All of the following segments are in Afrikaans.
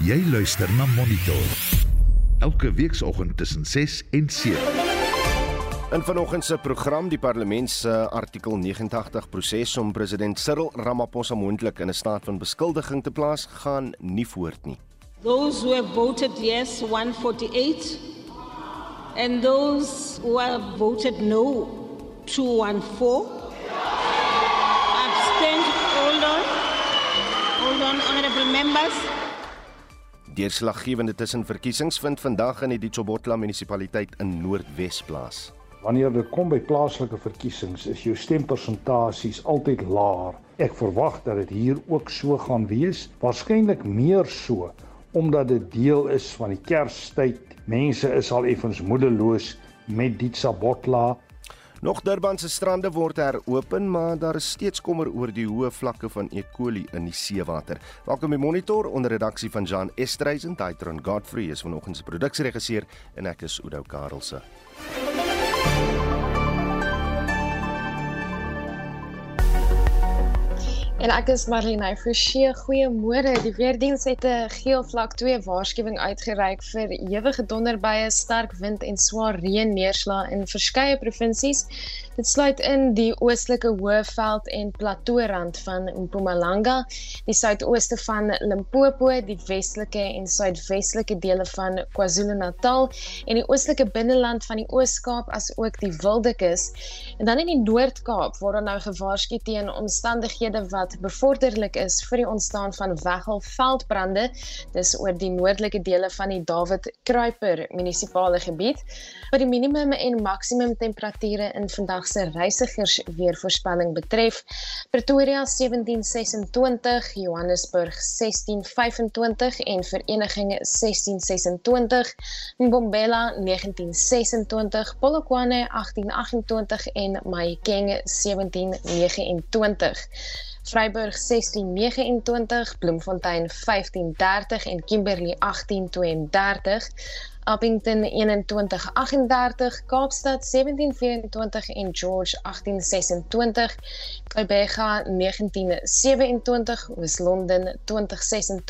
Jy luister na Monitor. Elke weekoggend tussen 6 en 7. In vanoggend se program die parlement se artikel 89 proses om president Cyril Ramaphosa moontlik in 'n staat van beskuldiging te plaas gaan nie voort nie. Those who have voted yes, 148. And those who have voted no, 214. Abstain. Hold on. Hold on, honorable members. Deurslaggewende tussenverkiesings vind vandag in die Ditsobotla munisipaliteit in Noordwes plaas. Wanneer dit kom by plaaslike verkiesings, is jou stempersentasies altyd laer. Ek verwag dat dit hier ook so gaan wees, waarskynlik meer so omdat dit deel is van die Kerstyd. Mense is al effens moedeloos met Ditsabotla. Nog Durban se strande word heropen, maar daar is steeds kommer oor die hoë vlakke van E. coli in die seewater. Welkom by Monitor onder redaksie van Jan Estreisen, Daitron Godfrey is vanoggend se produksieregisseur en ek is Udo Karelse. En ek is Marlene Forsie. Goeiemôre. Die weerdiens het 'n geel vlak 2 waarskuwing uitgereik vir ewige donderbuie, sterk wind en swaar reën neerslae in verskeie provinsies. Dit sluit in die oostelike Hoëveld en Plateaurand van Mpumalanga, die suidooste van Limpopo, die westelike en suidwestelike dele van KwaZulu-Natal en die oostelike binneland van die Oos-Kaap asook die Wildekus. En dan in die Noord-Kaap word daar nou gewaarsku teen omstandighede wat bevorderlik is vir die ontstaan van weggelveldbrande. Dis oor die noordelike dele van die David Kruiper munisipale gebied. Wat die minimum en maksimum temperature in vandag se reisigers weervoorspelling betref, Pretoria 1726, Johannesburg 1625 en Vereniging 1626, Mbombela 1926, Polokwane 1828 en Mahikeng 1729. Vryburg 1629, Bloemfontein 1530 en Kimberley 1832. Appington 2138, Kaapstad 1724 en George 1826, Kybega 1927, Wes-London 2026 en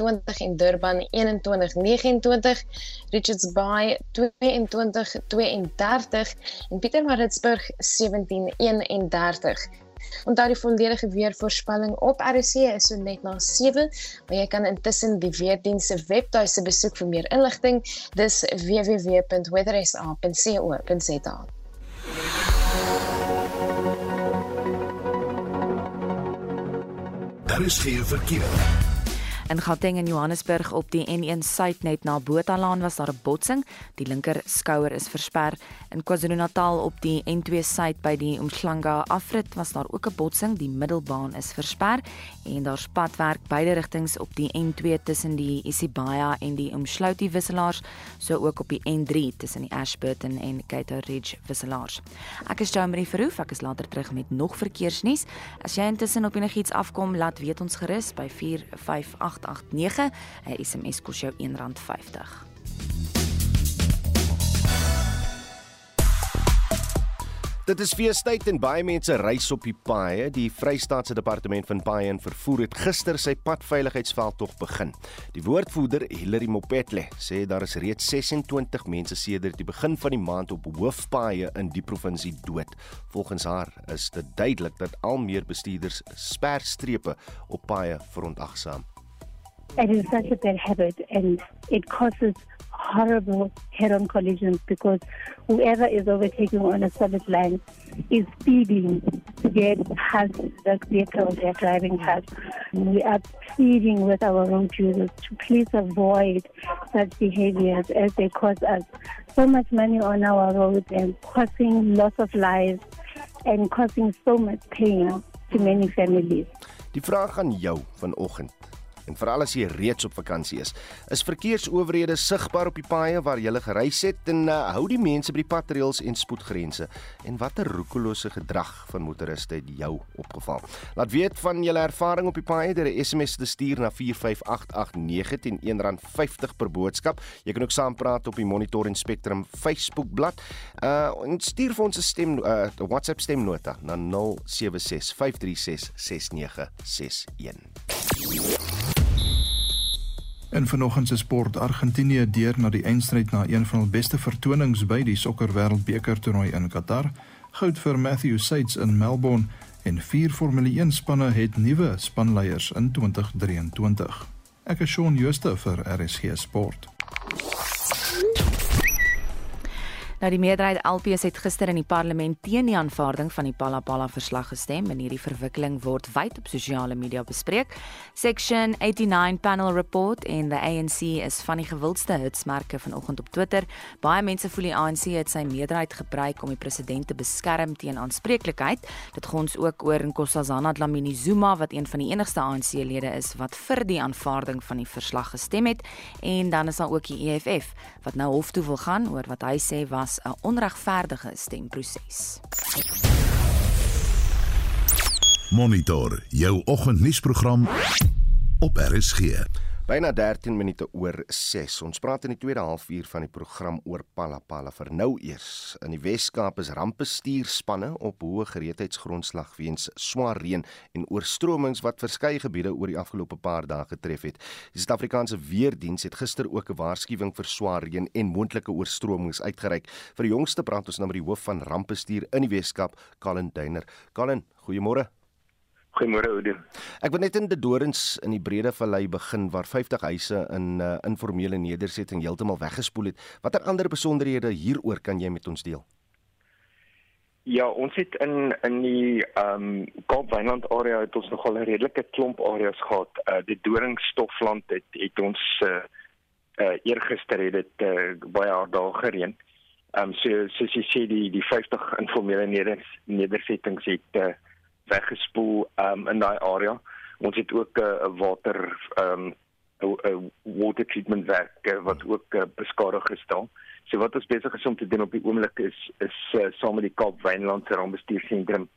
Durban 2129, Richards Bay 2232 en Pietermaritzburg 1731. Onthou die volledige weervoorspelling op RC is so net na 7, maar jy kan intussen die weerdiens se webtuise besoek vir meer inligting. Dis www.weathersa.co.za. Daar is geen verkeer. In Gauteng en Johannesburg op die N1 suid net na Bothalaan was daar 'n botsing. Die linker skouer is versper. In KwaZulu-Natal op die N2 suid by die Umhlanga afrit was daar ook 'n botsing. Die middelbaan is versper en daar's padwerk beide rigtings op die N2 tussen die Isibaya en die Umhlouti wisselaars, so ook op die N3 tussen die Ashburton en Cato Ridge wisselaars. Ek is Jamie Verhoef, ek is later terug met nog verkeersnuus. As jy intussen op enigiets afkom, laat weet ons gerus by 458 0891. 'n SMS kos jou R1.50. Dit is feestyd en baie mense reis op die paaie. Die Vrystaatse Departement van Paaie en Vervoer het gister sy padveiligheidsveldtog begin. Die woordvoerder, Hilary Mopetle, sê daar is reeds 26 mense sedert die begin van die maand op hoofpaaie in die provinsie dood. Volgens haar is dit duidelik dat al meer bestuurders sperstrepe op paaie verontagsaam. It is such a bad habit and it causes horrible head-on collisions because whoever is overtaking on a solid line is speeding to get past the vehicle they're driving past. We are pleading with our road users to please avoid such behaviors as they cause us so much money on our roads and causing loss of lives and causing so much pain to many families. Die vraag aan jou vanoggend en veral as jy reeds op vakansie is. Is verkeersowerhede sigbaar op die paaie waar jy gereis het en uh, hou die mense by die padreëls en spoedgrense? En watter roekelose gedrag van motoriste het jou opgeval? Laat weet van julle ervaring op die paaie deur 'n SMS te stuur na 45889 teen R1.50 per boodskap. Jy kan ook saampraat op die Monitor en Spectrum Facebook bladsy. Uh en stuur vir ons 'n stem 'n uh, WhatsApp stemnota na 0765366961. En vanoggend se sport Argentinië deur na die eindstryd na een van hul beste vertonings by die sokker wêreldbeker toernooi in Qatar. Goud vir Matthew Saits in Melbourne en vier Formule 1 spanne het nuwe spanleiers in 2023. Ek is Shaun Schuster vir RSG Sport. Nou die meerderheid LPS het gister in die parlement teen die aanvaarding van die Palapala verslag gestem en hierdie verwikkeling word wyd op sosiale media bespreek. Section 89 panel report en the ANC is van die gewildste hitsmerke vanoggend op Twitter. Baie mense voel die ANC het sy meerderheid gebruik om die president te beskerm teen aanspreeklikheid. Dit gons ook oor Nkosazana Dlamini Zuma wat een van die enigste ANC-lede is wat vir die aanvaarding van die verslag gestem het en dan is daar ook die EFF wat nou hof toe wil gaan oor wat hy sê was was 'n onregverdige stemproses. Monitor jou oggendnuusprogram op RSG. Byna 13 minute oor 6. Ons praat in die tweede halfuur van die program oor Palapala vir nou eers. In die Wes-Kaap is rampbestuurspanne op hoë gereedheidsgrondslag weens swaar reën en oorstromings wat verskeie gebiede oor die afgelope paar dae getref het. Die Suid-Afrikaanse Weerdiens het gister ook 'n waarskuwing vir swaar reën en moontlike oorstromings uitgereik. Vir die jongste praat ons nou met die hoof van rampbestuur in die Wes-Kaap, Colin Duiner. Colin, goeiemôre. Goeiemôre Oude. Ek wil net in die Dorings in die Brede Vallei begin waar 50 huise in uh, informele nedersetting heeltemal weggespoel het. Watter ander besonderhede hieroor kan jy met ons deel? Ja, ons het in in die ehm um, Kaap-Wynland area het ons nogal 'n redelike klomp areas gehad. Uh die Doringstofland het het ons uh, uh eergister het dit uh, baie hard daar gereën. Ehm um, so soos jy sê die die 50 informele neders, nedersettings het uh, weggespoel um, in daai area. Ons het ook 'n uh, water um 'n water treatment werk uh, wat ook uh, beskadig gestel. So wat ons besig is om te doen op die oomblik is is uh, saam met die Kaap Wynland se rampbestuursentrum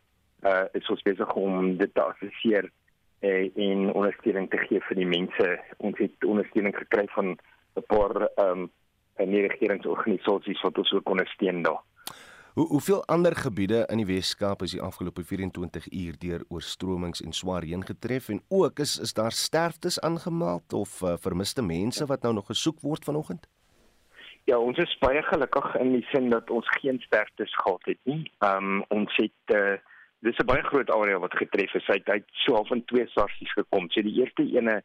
uh is ons besig om dit te assesseer uh, en ondersteuning te gee vir die mense. Ons het ondersteuning gekry van 'n paar um 'n nie regeringsorganisasies wat ons ook ondersteun daar. Hoe hoeveel ander gebiede in die Wes-Kaap is die afgelope 24 uur deur oorstromings en swaar reën getref en ook is is daar sterftes aangemeld of uh, vermiste mense wat nou nog gesoek word vanoggend? Ja, ons is baie gelukkig in die sin dat ons geen sterftes gehad het nie. Ehm um, ons het uh, dis 'n baie groot area wat getref is. Hy het so half in twee sarsies gekom. So die eerste ene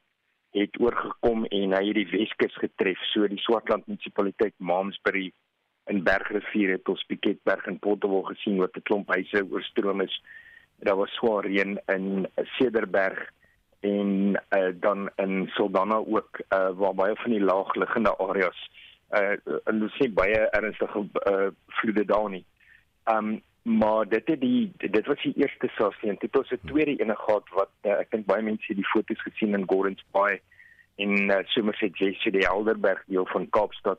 het oorgekom en hy het die Weskus getref. So die Swartland munisipaliteit Malmesbury in Bergrivier het ons Piketberg en Potterwil gesien wat 'n klomp huise oorstroom is. Daar was swaar reën in Cederberg en uh, dan in Saldanha ook uh, waar baie van die laagliggende areas uh en ons sien baie ernstige uh, vloede daar nie. Um maar dit het die dit was die eerste sarsie en dit was 'n tweede ene gehad wat uh, ek dink baie mense het die foto's gesien in Gordons Bay in uh, Somerset West die Helderberg deel van Kaapstad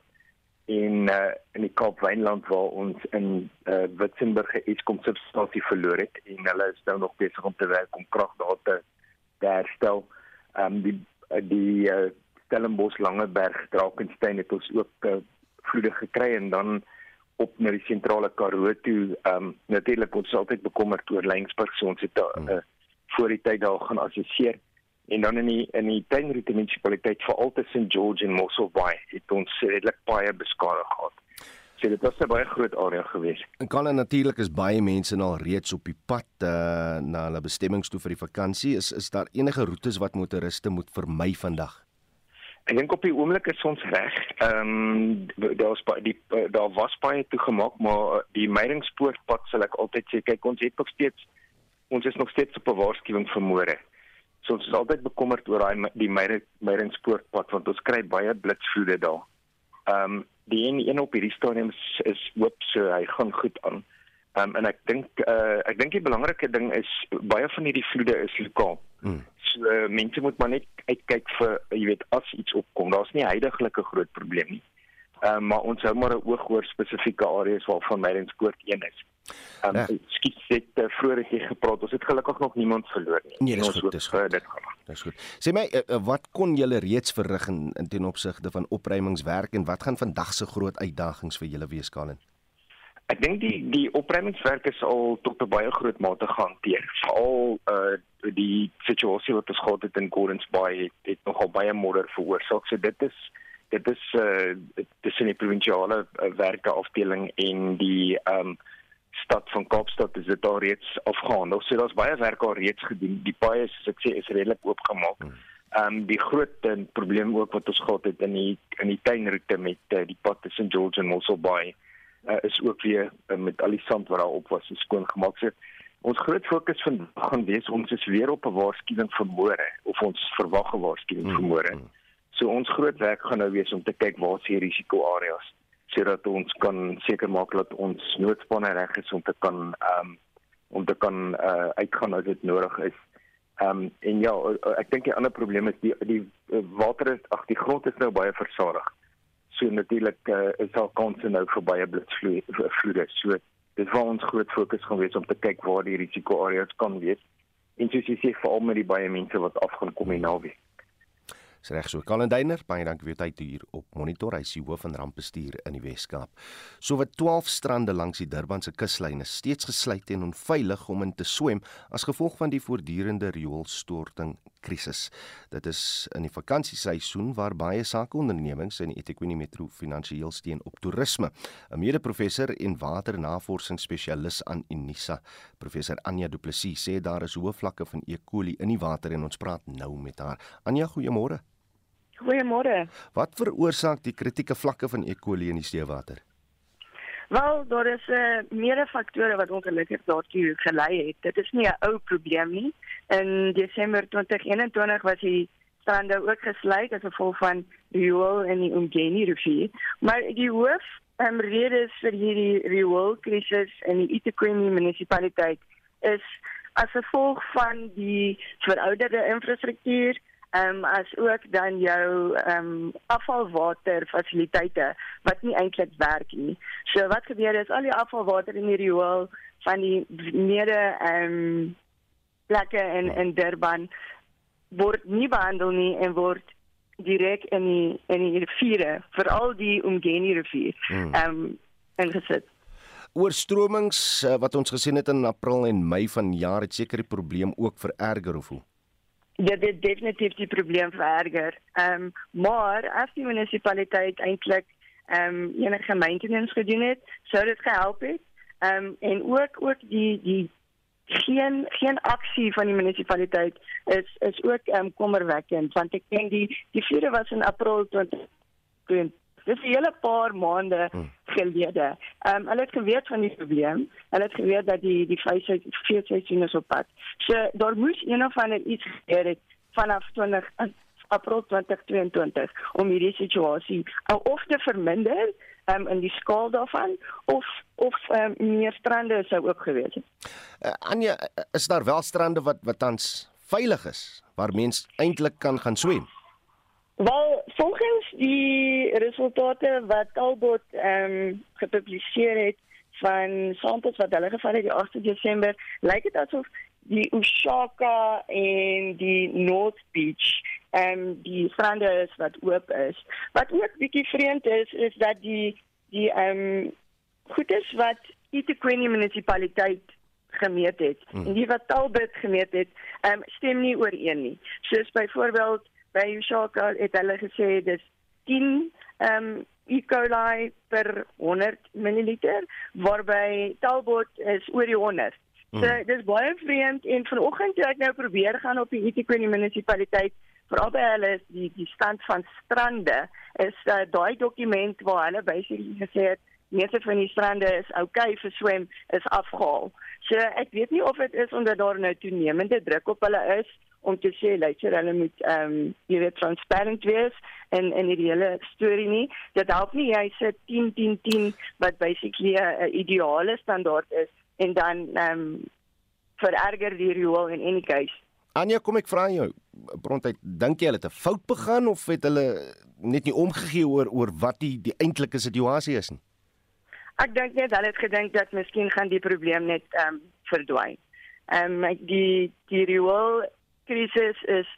en uh, in die Kaap Wynland waar ons in uh, Witzenburg 'n Eskom substasie verloor het en hulle is nou nog besig om te werk om krag daar te herstel. Ehm um, die die uh, Stellenbosch Langeberg Drakensberg het ons ook uh, vloede gekry en dan op na die sentrale Karoo toe. Ehm um, natuurlik ons altyd bekommerd oor Lensburg so ons het uh, uh, voor die tyd daar gaan assesseer en dan in die in die Tuinroete munisipaliteit veral tussen George en Mossel Bay het ons redelik baie beskadig gehad. So dit was 'n baie groot area geweest. En kan natuurlik is baie mense nou al reeds op die pad uh, na hulle bestemmings toe vir die vakansie. Is is daar enige roetes wat motoriste moet vermy vandag? Ek dink op die oomblik is ons reg. Ehm um, daar's die daar was baie toegemaak, maar die Meyringspoortpad sal ek altyd sê kyk ons het nog steeds ons is nog steeds op 'n waarskuwing vir môre. So ons is altyd bekommerd oor daai die Meyringspoortpad want ons kry baie blitsvloede daar. Ehm um, die een, een op hierdie stadium is, is hoop so hy gaan goed aan. Ehm um, en ek dink uh, ek dink die belangrike ding is baie van hierdie vloede is lokaal. Hmm. So uh, mense moet maar net uitkyk vir jy weet as iets opkom. Daar's nie heidaglik 'n groot probleem nie. Ehm um, maar ons hou maar 'n oog oor spesifieke areas waarvan Meyringspoort een is. Um, ja. Skiet het uh, vroeër hier gepraat. Ons het gelukkig nog niemand verloor nie. Nee, dis goed, dis goed. Dit gaan. Dis goed. Sê my, uh, wat kon julle reeds verrig in, in ten opsigte van opruimingswerk en wat gaan vandag se groot uitdagings vir julle wees, Kalen? Ek dink die die opruimingswerk is al tot 'n baie groot mate gehanteer. Veral uh die situasie wat ons gehad het in Gordons Bay het, het nogal baie modder veroorsaak. So dit is dit is uh tussen die provinsiale uh, werke afdeling en die ehm um, stad van Kaapstad is dit al reeds afgehandel. So daar's baie werk al reeds gedoen. Die paaie soos ek sê is redelik oopgemaak. Hmm. Ehm um, die groot uh, probleem ook wat ons gehad het in die in die tuinroete met uh, die pad tussen George en Mossel Bay uh, is ook weer uh, met al die sand wat daar op was skoon gemaak. So, ons groot fokus vandag gaan wees ons is weer op 'n waarskuwing vir môre of ons verwag 'n waarskuwing vir môre. Mm. So ons groot werk gaan nou wees om te kyk waar is die risikoareas sodat ons kan seker maak dat ons noodspanne reg is om te kan ehm um, om te kan uh, uitgaan as dit nodig is. Ehm um, en ja, ek dink die ander probleem is die die water is ag die grond is nou baie versadig. So natuurlik uh, is daar kanse nou vir baie blitsvloede. So dis waar ons groot fokus gaan wees om te kyk waar die risikoareas kan wees. En soos jy sê veral met die baie mense wat af gaan kom hier naweek. Dis reg so. Kalendyner, baie dankie vir jou tyd hier op Monitor. Hy is hoof van rampbestuur in die Wes-Kaap. Sowat 12 strande langs die Durbanse kuslyn is steeds gesluit en onveilig om in te swem as gevolg van die voortdurende rioolstorting krisis. Dit is in die vakansieseisoen waar baie sakeondernemings in die eThekwini Metro finansiëel steun op toerisme. 'n Mede-professor en waternavorsingsspesialis aan Unisa, professor Anja Du Plessis, sê daar is hoë vlakke van E. coli in die water en ons praat nou met haar. Anja, goeiemôre. Goeiemôre. Wat veroorsaak die kritieke vlakke van E. coli in die seewater? Wel, daar is 'n uh, eh, meerdere faktore wat ongelukkig daartoe gelei het. Dit is nie 'n ou probleem nie. In Desember 2021 was die strande ook gesluit as gevolg van riool in die Umgeni rivier. Maar die hoof um, rede vir hierdie rioolkrisis in die eThekwini munisipaliteit is as gevolg van die verouderde infrastruktuur ehm um, as ook dan jou ehm um, afvalwater fasiliteite wat nie eintlik werk nie. So wat gebeur is al die afvalwater in die riool van die mede ehm um, plekke in in Durban word nie behandel nie en word direk in die in die riviere, veral die Umgeni rivier, hmm. ehm um, ingesit. Oorstromings uh, wat ons gesien het in April en Mei van jaar het seker die probleem ook vererger of hoe? Dit het definitief die probleem vererger. Ehm um, maar as die munisipaliteit eintlik ehm um, enige maintenance gedoen het, sou dit gehelp het. Ehm um, en ook ook die die geen geen aksie van die munisipaliteit is is ook ehm um, kommerwekkend want ek dink die die vuure was in April 2020 Dis 'n hele paar maande hmm. Gelede. Ehm um, hulle het geweet van die probleem. Hulle het geweet dat die die feesseisoen is op pad. So daar moes een of ander iets gebeur het vanaf 20 April 2022 om hierdie situasie of te verminder um, in die skaal daarvan of of um, meer strande sou ook gewees het. Uh, Anja, is daar wel strande wat wat tans veilig is waar mens eintlik kan gaan swem? Wel, volgens die resultate wat Talbot ehm um, gepubliseer het van samples wat hulle gevat het die 8 Desember, lyk dit asof die Ushaka en die North Beach en um, die strande is wat oop is. Wat ook bietjie vreemd is is dat die die ehm um, goedes wat eThekwini munisipaliteit gemeet het hmm. en die wat Talbot gemeet het, ehm um, stem nie ooreen nie. Soos byvoorbeeld by Ushaka het hulle gesê dis 10 ehm um, E. coli per 100 ml waarby Talbot is oor die 100. So mm. dis baie vreemd en vanoggend toe ek nou probeer gaan op die Etiquette munisipaliteit veral by hulle is die die stand van strande is uh, daai dokument waar hulle basically gesê het meeste van die strande is oukei okay vir swem is afgehaal. So ek weet nie of dit is omdat daar nou toenemende druk op hulle is om te sê luister hulle moet ehm um, jy weet transparant wees en en hierdie hele storie nie. Dit help nie jy sê 10 10 10 wat basically 'n ideale standaard is en dan ehm um, vererger die riool in any case. Anja kom ek vra jou brontheid dink jy hulle het 'n fout begaan of het hulle net nie omgegee oor oor wat die die eintlike situasie is nie? Ek dink net hulle het gedink dat miskien gaan die probleem net ehm um, verdwyn. Ehm um, die die riool krisis is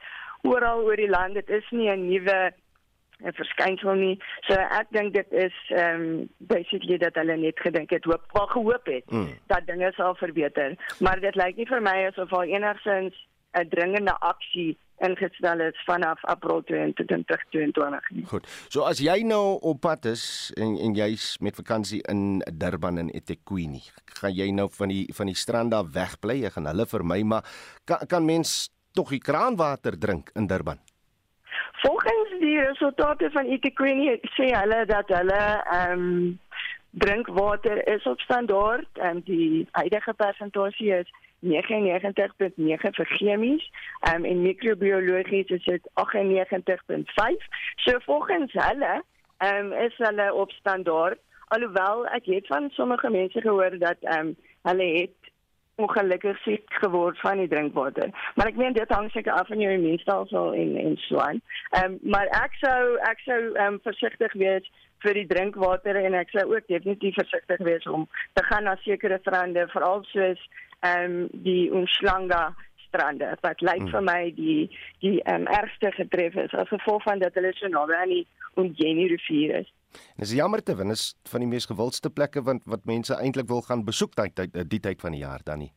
oral oor die land. Dit is nie 'n nuwe 'n verskynsel nie. So ek dink dit is ehm um, basically dat hulle net gedink het hoop wel gehoop het mm. dat dinge sal verbeter. Maar dit lyk nie vir my asof al enigsins 'n dringende aksie ingestel is vanaf April 2022 nie. Goed. So as jy nou op pad is en en jy's met vakansie in Durban en eThekwini, gaan jy nou van die van die strand af wegbly? Jy gaan hulle vermy, maar kan kan mens tog die kraanwater drink in Durban? Volgens die resultate van eThekwini sê hulle dat hulle ehm um, drinkwater is op standaard en die huidige persentasie is 99.9 vir chemies um, en microbiologies is dit 98.5. So volgens hulle um, is hulle op standaard alhoewel ek het van sommige mense gehoor dat um, hulle het ongelukkig siek geword van die drinkwater. Maar ek meen dit hang seker af van jou immuunstelsel en en so aan. Ehm um, maar ek sou ek sou ehm um, versigtig wees vir die drinkwater en ek sou ook definitief versigtig wees om te gaan na sekere strande veral soos ehm um, die Umhlanga strande wat lyk hmm. vir my die die ehm um, ergste getref is as gevolg van dat hulle so naby aan die Umgeni rivier is. En dis jammer te win is van die mees gewildste plekke want wat mense eintlik wil gaan besoek tyd tyd die tyd van die jaar dan nie.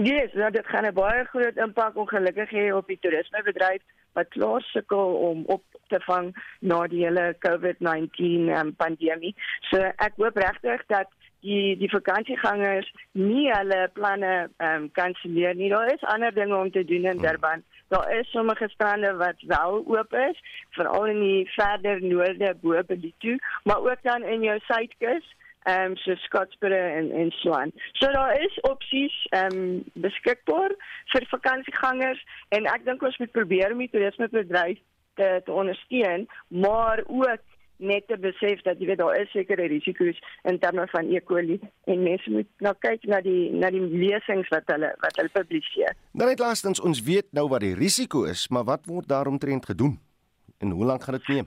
Ja, yes, nou dit gaan 'n baie groot impak ongelukkig hê op die toerismebedryf wat klaar sukkel om op te vang na die hele COVID-19 um, pandemie. So ek hoop regtig dat die die vakansiegangers nie hulle planne ehm um, kanselleer nie. Daar is ander dinge om te doen in hmm. Durban. Daar is sommige strande wat wel oop is, veral in die verder noorde bo by die toe, maar ook dan in jou suidkus, ehm um, so Scottsboro en en so aan. So daar is opsies ehm um, beskikbaar vir vakansiegangers en ek dink ons moet probeer om die toerismebedryf te, te ondersteun, maar ook net te besef dat jy weet daar is sekere risiko's in terme van E. coli en mense moet nou kyk na die na die lesings wat hulle wat hulle publiseer. Nou net laastens ons weet nou wat die risiko is, maar wat word daaromtrent gedoen? En hoe lank gaan dit neem?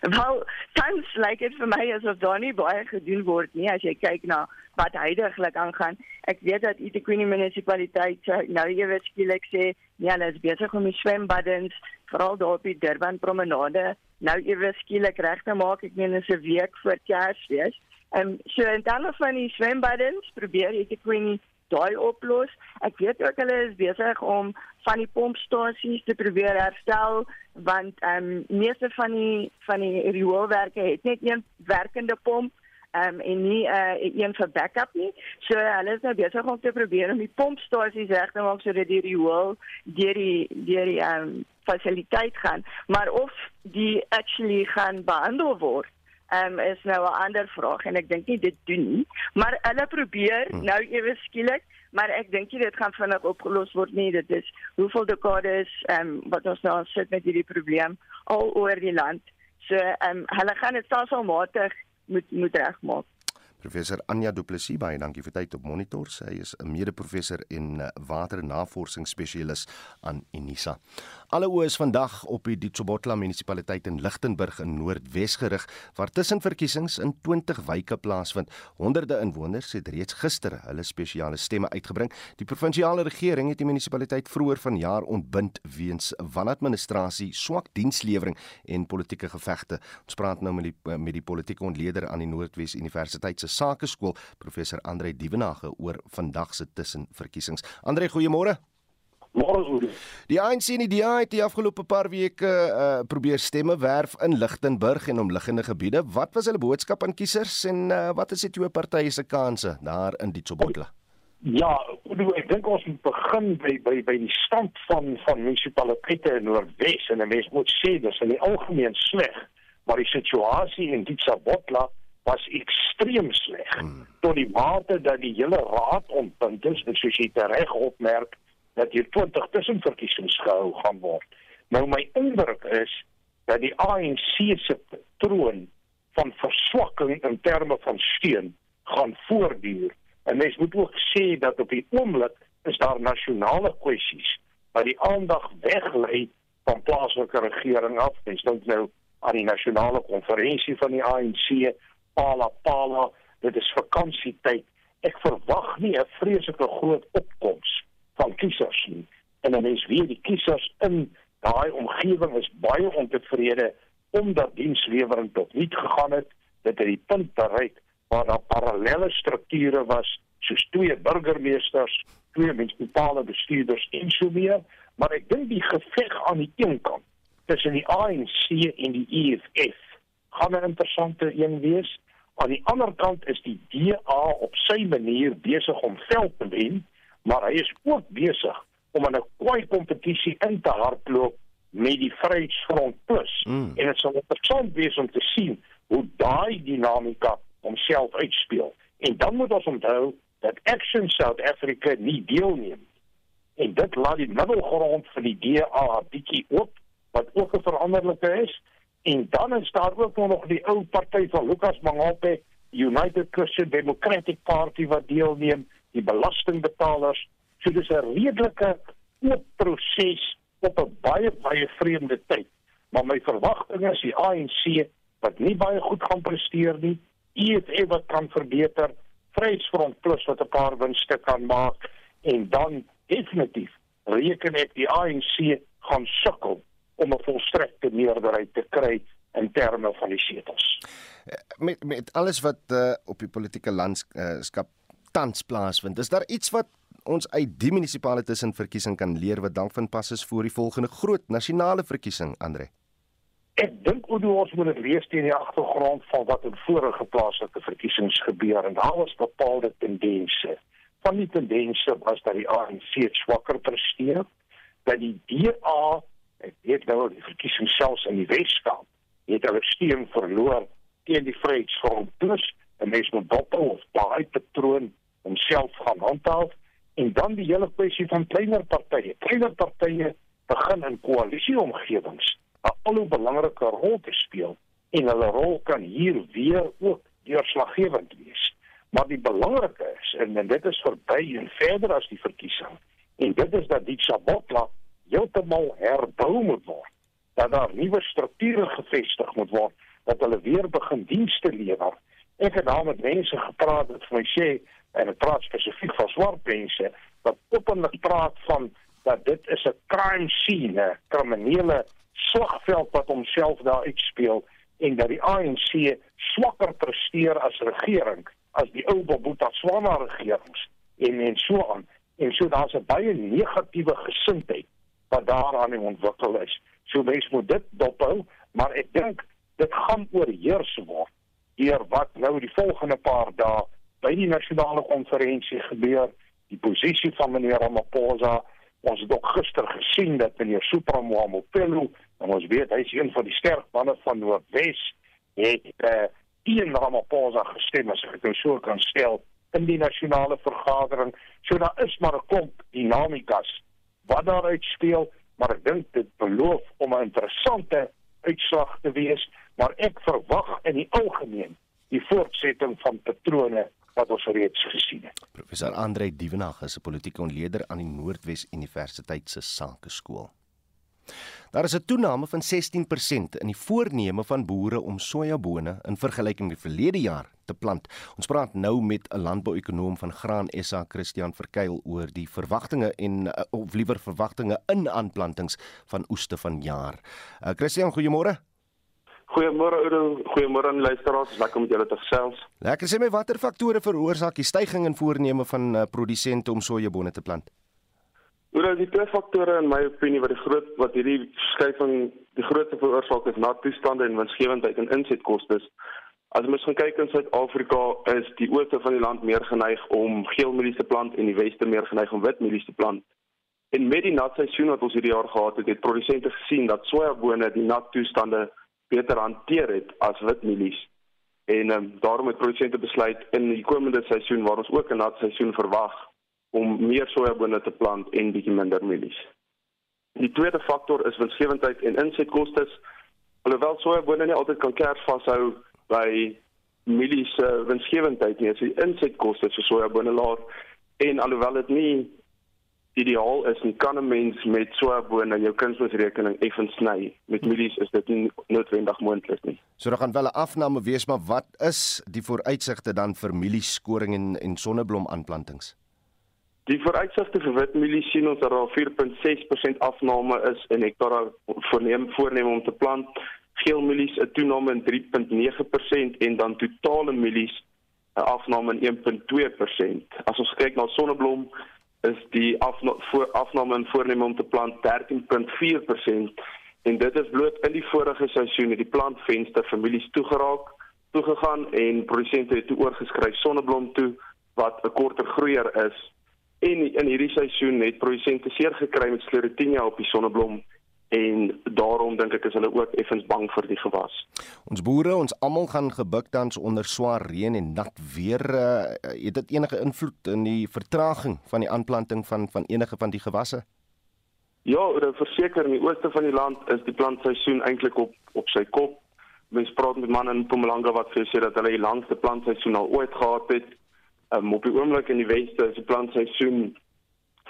Wel, tans lyk dit vir my asof daar nie baie gedoen word nie as jy kyk na wat heidaglik aangaan. Ek weet dat eThekwini munisipaliteit nou ewe skielik sê, ja, hulle is besig om die swembaddens veral daar op die Durban promenade nou ewe skielik reg te maak. Ek meen dis 'n week voor Kersfees. En um, so en dan van die swembaddens probeer eThekwini daai oplos. Ek weet ook hulle is besig om van die pompstasies te probeer herstel want ehm um, meeste van die van die rioolwerke het net een werkende pomp um, en nie uh, een vir backup nie. So hulle is nou besig om te probeer om die pompstasies reg te maak sodat die riool deur die deur die um, fasiliteit gaan, maar of die actually gaan behandel word um, is nou 'n ander vraag en ek dink nie dit doen nie, maar hulle probeer hmm. nou ewe skielik maar ek dink dit gaan vinnig opgelos word nie dit is hoeveel dekades um, wat ons nou sit met hierdie probleem al oor die land so um, hulle gaan dit stelselmatig moet moet regmaak. Professor Anja Du Plessis, baie dankie vir tyd op monitor. Sy is 'n mede-professor en eh, waternavorsingsspesialis aan Unisa. Alle oë is vandag op die Ditsobotla munisipaliteit in Lichtenburg in Noordwes gerig waar tussenverkiesings in 20 wyke plaasvind. Honderde inwoners het reeds gister hulle spesiale stemme uitgebring. Die provinsiale regering het die munisipaliteit vroeër vanjaar ontbind weens wanadministrasie, swak dienslewering en politieke gevegte. Ons praat nou met die met die politieke ontleder aan die Noordwes Universiteit se Sakeskool, professor Andre Dievenage oor vandag se tussenverkiesings. Andre, goeiemôre. Môre. Die ANC en die DA het die afgelope paar weke uh, probeer stemme werf in Lichtenburg en omliggende gebiede. Wat was hulle boodskap aan kiesers en uh, wat is die twee partye se kansse daar in Ditsobotla? Ja, ek dink ons moet begin by by by die stand van van munisipaliteite in Noordwes en 'n mens moet sê dis in die algemeen sleg, maar die situasie in Ditsobotla was ekstreem sleg. Hmm. Tot die mate dat die hele raad ontbind is, soos jy reg opmerk, dat hier 20 tussenverkiesings gehou gaan word. Nou my indruk is dat die ANC se patroon van verswakking in terme van steun gaan voortduur. En mens moet ook sê dat op die oomblik is daar nasionale kwessies wat die aandag weglei van plaaslike regering af. Mens dink nou aan die nasionale konferensie van die ANC, Pala Pala, dit is vakansietyd. Ek verwag nie 'n vreeslike groot opkoms van kiesers nie. En dan is weer die kiesers in daai omgewing is baie ontevrede omdat dienslewering tot niet gegaan het, dit het die punt bereik waar daar parallelle strukture was soos twee burgemeesters, twee munisipale bestuurders en so meer, maar ek dink die geveg aan die een kant tussen die ANC en die EFF gaan 'n interessante een wees. Aan die ander kant is die DA op sy manier besig om veld te wen, maar hy is ook besig om 'n kwai kompetisie in te hardloop met die Vryheidsfront Plus. Mm. En dit sal interessant wees om te sien hoe daai dinamika homself uitspeel. En dan moet ons onthou dat Action South Africa nie deelneem. En dit laat die middelgrond vir die DA bietjie oop wat ook 'n veranderlike is. En dan is daar ook nog die ou party van Lucas Mangape, United Christian Democratic Party wat deelneem, die belastingbetalers. So dis 'n redelike oop proses op 'n baie baie vreemde tyd. Maar my verwagting is die ANC wat nie baie goed gaan presteer nie, EFF wat kan verbeter, Vryheidsfront Plus wat 'n paar winste kan maak en dan definitief reken ek die ANC gaan sukkel om 'n volstrekte meerderheid te kry in terme van die setels. Met met alles wat uh, op die politieke landskap tans plaasvind, is daar iets wat ons uit die munisipale tussenverkiesing kan leer wat dank van pas is vir die volgende groot nasionale verkiesing, Andre? Ek dink hoe ons moet dit lees teen die agtergrond van wat in vorige plaaslike verkiesings gebeur en daar was bepaalde tendense. Van die tendense was dat die ANC swakker presteer, dat die DA, ek weet nou die verkiesing selfs in die Weskaap, het hulle steun verloor teen die Vryheidsfront plus en mens moet dop of daai patroon homself gaan handhaaf en dan die hele kwessie van kleiner partye. Kleiner partye begin in koalisieomgewings 'n al hoe belangriker rol te speel en hulle rol kan hier weer ook deurslaggewend wees. Maar die belangrike is en, en dit is verby en verder as die verkiesing en dit is dat die Sabotla heeltemal herbou moet word. Dat daar nuwe strukture gevestig moet word dat hulle weer begin dienste lewer. Ek het daar met mense gepraat wat vir my sê en dit praat spesifiek van swart mense wat openlik praat van dat dit is 'n crime scene, 'n kriminele slagveld wat homself daar uitspeel en dat die ANC swakker presteer as regering as die ou Bobuta Swana regerings en en so aan. En so daar's 'n baie negatiewe gesindheid wat daaraan ontwikkel is. So mens moet dit dophou, maar ek dink dit gaan oorheers word deur wat nou die volgende paar dae by die nasionale konferensie gebeur, die posisie van meneer Ramaphosa. Ons het ook gister gesien dat meneer Supramoamopelo, en ons weet hy is een van die sterk manne van Noordwes, het eh teen Ramaphosa gestem as ek dit nou so kan stel in die nasionale vergadering. So daar is maar 'n klomp dinamikas wat daaruit speel, maar ek dink dit beloof om 'n interessante uitslag te wees, maar ek verwag in die algemeen die voortsetting van patrone wat ons reeds gesien het. Professor Andre Dievenage is 'n politieke ontleder aan die Noordwes Universiteit se Sakeskool. Daar is 'n toename van 16% in die voorneme van boere om sojabone in vergelyking met verlede jaar te plant. Ons praat nou met 'n landbouekonoom van Graan SA, Christian Verkuil oor die verwagtinge en eh, of liewer verwagtinge in aanplantings van oeste van jaar. Uh, Christian, goeiemôre. Goeiemôre Oudo, goeiemôre aan luisteraars. Lekker om julle te gesels. Lekker sê my watter faktore veroorsaak die stygings in voorneme van uh, produsente om sojabone te plant? Oudo, die twee faktore in my opinie wat die groot wat hierdie skuiving die grootste veroorsaak is, na toestande en winsgewendheid en insetkoste. As mens gaan kyk in Suid-Afrika, is die ooste van die land meer geneig om geelmielies te plant en die weste meer geneig om witmielies te plant. En met die nat seisoen wat ons hierdie jaar gehad het, het produsente gesien dat sojabone die nat toestande beter hanteer het as witmielies. En um, daarom het produsente besluit in die komende seisoen waar ons ook 'n nat seisoen verwag om meer sojabone te plant en bietjie minder mielies. Die tweede faktor is winsgewendheid en insetkoste. Alhoewel sojabone nie altyd kan kers vashou by mielies se uh, winsgewendheid nie, is die insetkoste vir sojabone laag en alhoewel dit nie ideaal is en kan 'n mens met sojabone in jou kunsmisrekening effens sny. Met mielies is dit nie noodwendig moontlik nie. So dan gaan wel 'n afname wees, maar wat is die vooruitsigte dan vir mielieskoring en en sonneblom aanplantings? Die vooruitsigte vir witmielies sien ons dat daar 4.6% afname is in hektare voorneem voorneem om te plant geel mielies 'n toename in 3.9% en dan totale mielies 'n afname in 1.2%. As ons kyk na sonneblom is die afname in voorneme om te plant 13.4% en dit is bloot in die vorige seisoen het die plantvenster families toegeraak toegegaan en produsente het toe oorgeskryf sonneblom toe wat 'n korter groeier is. En in hierdie seisoen het produsente seer gekry met sclerotinia op die sonneblom en daarom dink ek is hulle ook effens bang vir die gewas. Ons boere, ons almal gaan gebuk tans onder swaar reën en nat weer. Uh, het dit enige invloed in die vertraging van die aanplanting van van enige van die gewasse? Ja, verseker in die ooste van die land is die plantseisoen eintlik op op sy kop. Mens praat met manne in Mpumalanga wat vir sê dat hulle die langste plantseisoen al ooit gehad het. Um, op die oomblik in die weste is die plantseisoen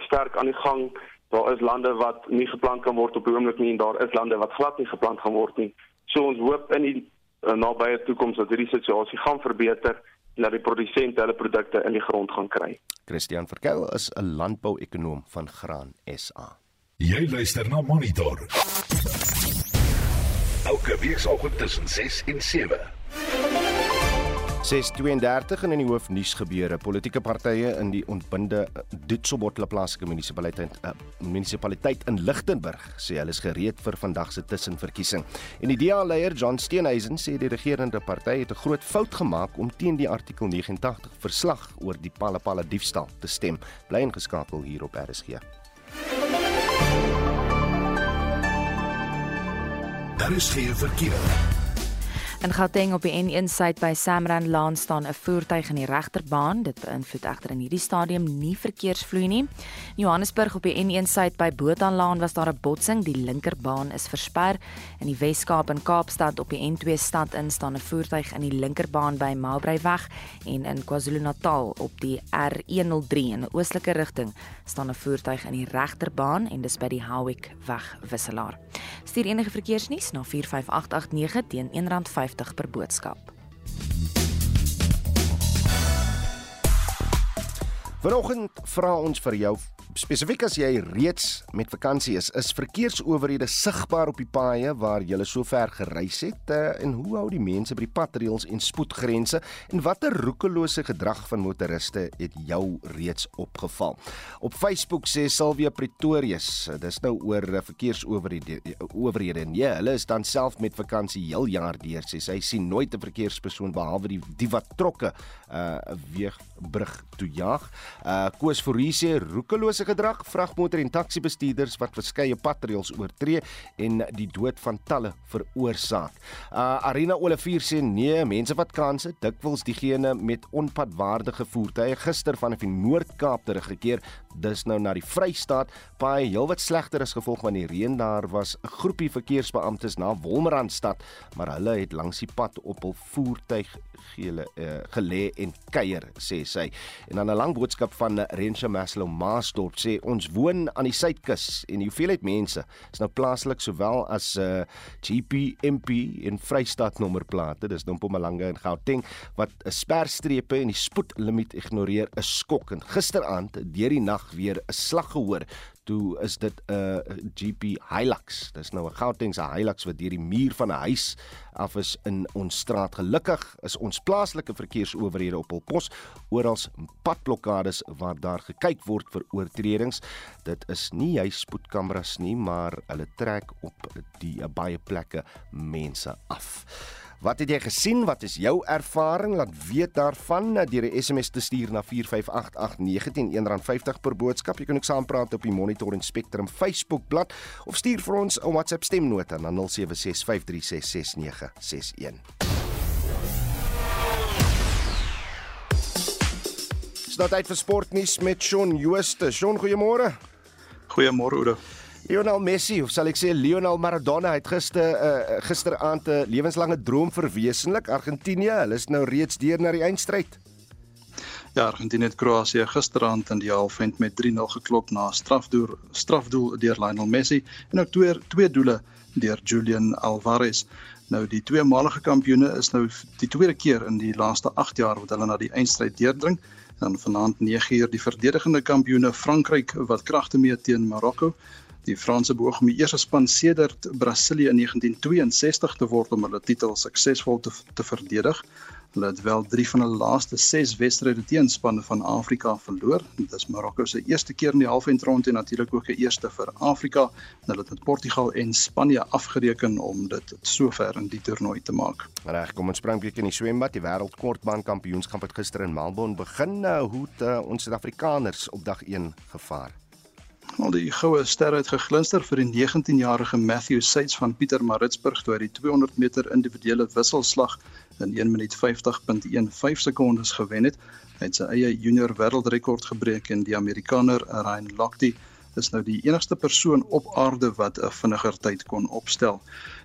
sterk aan die gang. Daar is lande wat nie geplant kan word op die oomblik nie en daar is lande wat glad nie geplant gaan word nie. So ons hoop in die uh, nabye toekoms dat hierdie situasie gaan verbeter en dat die produsente hulle produkte in die grond gaan kry. Christian Verkel is 'n landbouekonoom van Graan SA. Jy luister na Monitor. Elke weekoggend tussen 6 en 7. 632 en in die hoofnuus gebeure politieke partye in die ontbinde Ditsobotla plaaslike munisipaliteit uh, munisipaliteit in Lichtenburg sê hulle is gereed vir vandag se tussenverkiesing. En die DA-leier John Steenhuisen sê die regerende party het 'n groot fout gemaak om teen die artikel 89 verslag oor die Palapala diefstal te stem. Bly ingeskakel hier op RSG. Daar is geen verkeer. In Gauteng op die N1 suid by Samran Laan staan 'n voertuig in die regterbaan. Dit beïnvloed egter in hierdie stadium nie verkeersvloei nie. In Johannesburg op die N1 suid by Botalaan was daar 'n botsing. Die linkerbaan is versper. In die Wes-Kaap en Kaapstad op die N2 stad in staan 'n voertuig in die linkerbaan by Maubrayweg en in KwaZulu-Natal op die R103 in 'n oostelike rigting staan 'n voertuig in die regterbaan en dis by die Howick weg wisselaar. Stuur enige verkeersnuus na 45889 teen R1.50 50 per boodskap. Vanoggend vra ons vir jou spesifiek as jy reeds met vakansie is, is verkeersowerhede sigbaar op die paaie waar jy so ver gereis het uh, en hoe hou die mense by die padreëls en spoedgrense en watter roekelose gedrag van motoriste het jou reeds opgeval? Op Facebook sê Silvia Pretorius, dis nou oor verkeersowerhede owerhede en ja, hulle is dan self met vakansie heel jaar deur sê sy sien nooit 'n verkeerspersoon behalwe die die wat trokke 'n uh, weegbrug toe jag. Uh Koos Fourie sê roekelose gedrag, vragmotor en taxi-bestuurders wat verskeie padreëls oortree en die dood van talle veroorsaak. Uh Arena Olivier sê nee, mense wat kanse, dikwels diegene met onpadwaardige voertuie gister van die Noord-Kaap teruggekeer, dis nou na die Vrystaat, baie heelwat slegter as gevolg van die reën. Daar was 'n groepie verkeersbeamptes na Wolmerandstad, maar hulle het langs die pad op hul voertuig gele uh, gelê en kuier sê sy. En dan 'n lang boodskap van Rensha Maslow Maasdorp sê ons woon aan die suidkus en die hoeveelheid mense is nou plaaslik sowel as uh, GP MP in Vrystaat nommerplate dis nou Mpumalanga en Gauteng wat 'n sperstrepe en die spoedlimiet ignoreer is skokkend gisteraand deur die nag weer 'n slag gehoor toe is dit 'n uh, GP Hilux. Dis nou 'n Gautengse Hilux wat deur die muur van 'n huis af is in ons straat. Gelukkig is ons plaaslike verkeersowerhede op hul pos oral padblokkades waar daar gekyk word vir oortredings. Dit is nie hy spoedkameras nie, maar hulle trek op die baie plekke mense af. Wat het jy gesien? Wat is jou ervaring? Laat weet daarvan deur 'n SMS te stuur na 45889 R1.50 per boodskap. Jy kan ook saampraat op die Monitor en Spectrum Facebook bladsy of stuur vir ons 'n WhatsApp stemnota na 0765366961. Dit is vir sportnuus met Shaun Jooste. Shaun, goeiemôre. Goeiemôre, Oude. Lionel Messi, of sal ek sê Lionel Maradona het gister uh, gisteraand 'n lewenslange droom verwesenlik. Argentinië, hulle is nou reeds deur na die eindstryd. Ja, Argentinië het Kroasie gisteraand in die halfeind met 3-0 geklop na strafdoel strafdoel deur Lionel Messi en ook twee twee doele deur Julian Alvarez. Nou die tweemalige kampioene is nou die tweede keer in die laaste 8 jaar wat hulle na die eindstryd deurdring. Dan vanaand 9uur die verdedigende kampioene Frankryk wat kragte mee teen Marokko Die Franse beoog om die eerste span sedert Brasilië in 1962 te word om hulle titel suksesvol te, te verdedig. Hulle het wel 3 van hulle laaste 6 wedstryde teen spanne van Afrika verloor. Dit is Marokko se eerste keer in die halfeindronde en natuurlik ook 'n eerste vir Afrika. Hulle het met Portugal en Spanje afgereken om dit sover in die toernooi te maak. Reg, kom ons spring bietjie in die swembad. Die wêreldkortbaan kampioenskap het gister in Melbourne begin. Nou, hoe het uh, ons Suid-Afrikaners op dag 1 gevaar? Al die goue sterre het geglinster vir die 19-jarige Matthew Seitz van Pietermaritzburg toe hy die 200 meter individuele wisselslag in 1 minuut 50.15 sekondes gewen het. Hy het sy eie junior wêreldrekord gebreek en die Amerikaner Ryan Lochte is nou die enigste persoon op aarde wat 'n vinniger tyd kon opstel.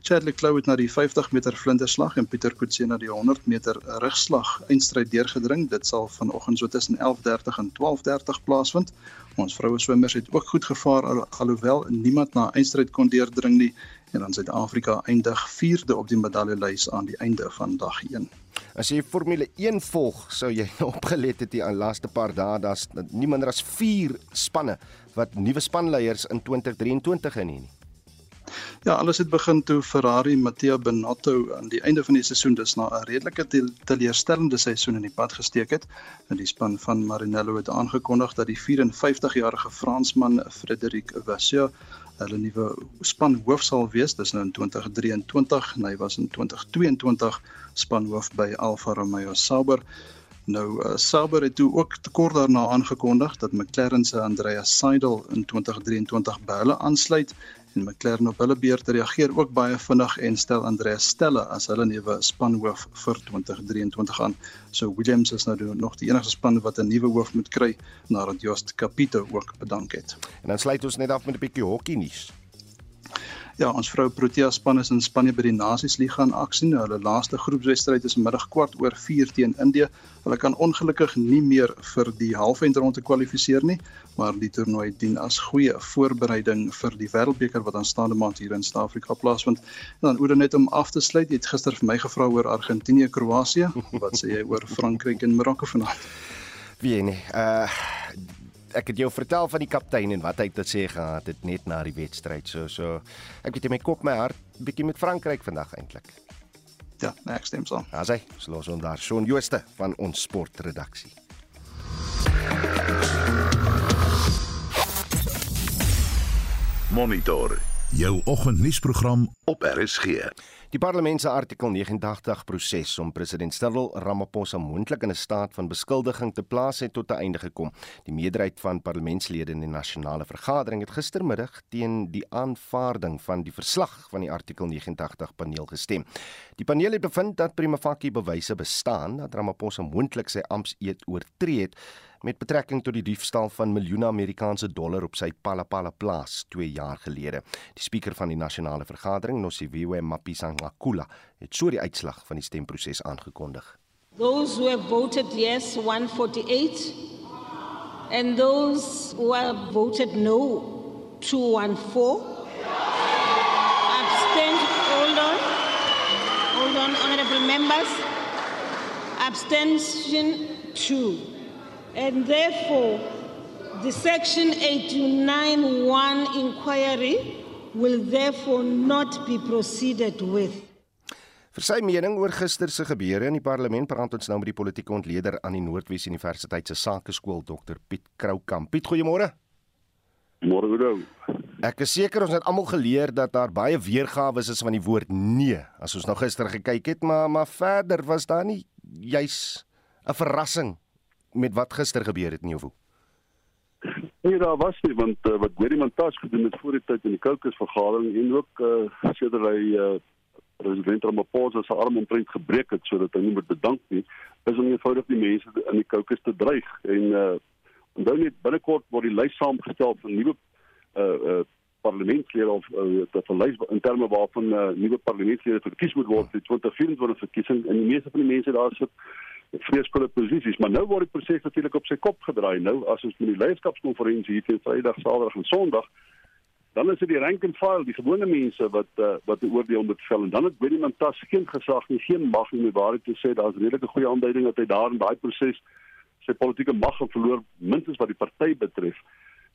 Chadley Clough het na die 50 meter flinterslag en Pieter Kutse na die 100 meter rugslag eindstryd deurgedring. Dit sal vanoggend so tussen 11:30 en 12:30 plaasvind. Ons vroue swemmers het ook goed gevaar al, alhoewel niemand na eindstryd kon deurdring nie en dan Suid-Afrika eindig 4de op die medaljelys aan die einde van dag 1. As jy Formule 1 volg, sou jy opgelet het die laaste paar dae daar's nie minder as 4 spanne wat nuwe spanleiers in 2023 in nie. Ja, alles het begin toe Ferrari Matteo Binotto aan die einde van die seisoen dus na 'n redelike teleurstellende seisoen in die pad gesteek het. En die span van Maranello het aangekondig dat die 54-jarige Fransman Frédéric Vasseur hulle nuwe spanhoof sal wees. Dis nou in 2023 en hy was in 2022 spanhoof by Alfa Romeo Sauber. Nou uh, Sauber het toe ook kort daarna aangekondig dat McLaren se Andreas Seidel in 2023 by hulle aansluit en McLaren op hulle beurt reageer ook baie vinnig en stel Andreas Stelle as hulle nuwe spanhoof vir 2023 aan. So Williams is nou nog die enigste span wat 'n nuwe hoof moet kry nadat Joost Capito ook bedank het. En dan sluit ons net af met 'n bietjie hokkie nuus. Ja, ons vrou Protea span is in Spanje by die Nasiesliga in aksie. Nou, hulle laaste groepswedstryd is middag kwart oor 4 teen Indië. Hulle kan ongelukkig nie meer vir die halfeindronde kwalifiseer nie, maar die toernooi dien as goeie voorbereiding vir die Wêreldbeker wat aanstaande maand hier in Suid-Afrika plaasvind. En dan oor net om af te sluit, het gister vir my gevra oor Argentinië, Kroasie. Wat sê jy oor Frankryk en Marokko vanaand? Wie nee, uh ek het jou vertel van die kaptein en wat hy te sê gehad het net na die wedstryd. So so ek het in my kop my hart bietjie met Frankryk vandag eintlik. Ja, ek stem saam. Ja, sê, los ons daar. Shaun Jooste van ons sportredaksie. Monitor jou oggendnuusprogram op RSG. Die parlement se artikel 89 proses om president Cyril Ramaphosa moontlik in 'n staat van beskuldiging te plaas het tot 'n einde gekom. Die meerderheid van parlementslede in die nasionale vergadering het gistermiddag teen die aanvaarding van die verslag van die artikel 89 paneel gestem. Die paneel het bevind dat prima facie bewyse bestaan dat Ramaphosa moontlik sy ampseed oortree het met betrekking tot die diefstal van miljoene Amerikaanse dollar op sy Palapala plaas 2 jaar gelede. Die spreker van die nasionale vergadering, Nosiviwe Mapisa-Nqakula, het so die uitslag van die stemproses aangekondig. Those who have voted yes 148 and those who have voted no 214 abstain hold on hold on honorable members abstention 2 and therefore the section 891 inquiry will therefore not be proceeded with Vir sy mening oor gister se gebeure in die parlement praat ons nou met die politieke ontleder aan die Noordwes Universiteit se Sakeskool Dr Piet Kroukamp. Piet, goeiemôre. Môre Oudo. Ek is seker ons het almal geleer dat daar baie weergawe is van die woord nee as ons nou gister gekyk het, maar maar verder was daar nie juis 'n verrassing met wat gister gebeur het in jou voel? Nee, daar was nie want uh, wat Gary Montas gedoen het voor die tyd in die Caucus vergadering en ook uh, sedert hy uh, president Ramaphosa se arm omtrent gebreek het sodat hy nie meer bedank nie, is om eenvoudig die mense in die Caucus te dreig. En uh, onthou net binnekort word die lys saamgestel van nuwe uh, uh, parlementslede of uh, dat verlys in terme waarvan uh, nuwe parlementslede verkies moet word. Vir 2024 verkiesing en die meeste van die mense daar sit vreesvolle posisies, maar nou word die proses natuurlik op sy kop gedraai. Nou as ons met die leierskapskonferensie hier teen Vrydag, Saterdag en Sondag, dan is dit die rank and file, die gewone mense wat uh, wat die oordeel moet vel en dan het Willem Mantas geen gesag nie, geen mag nie om waarheid te sê. Daar's redelike goeie aanduiding dat hy daar in daai proses sy politieke mag verloor, minstens wat die party betref.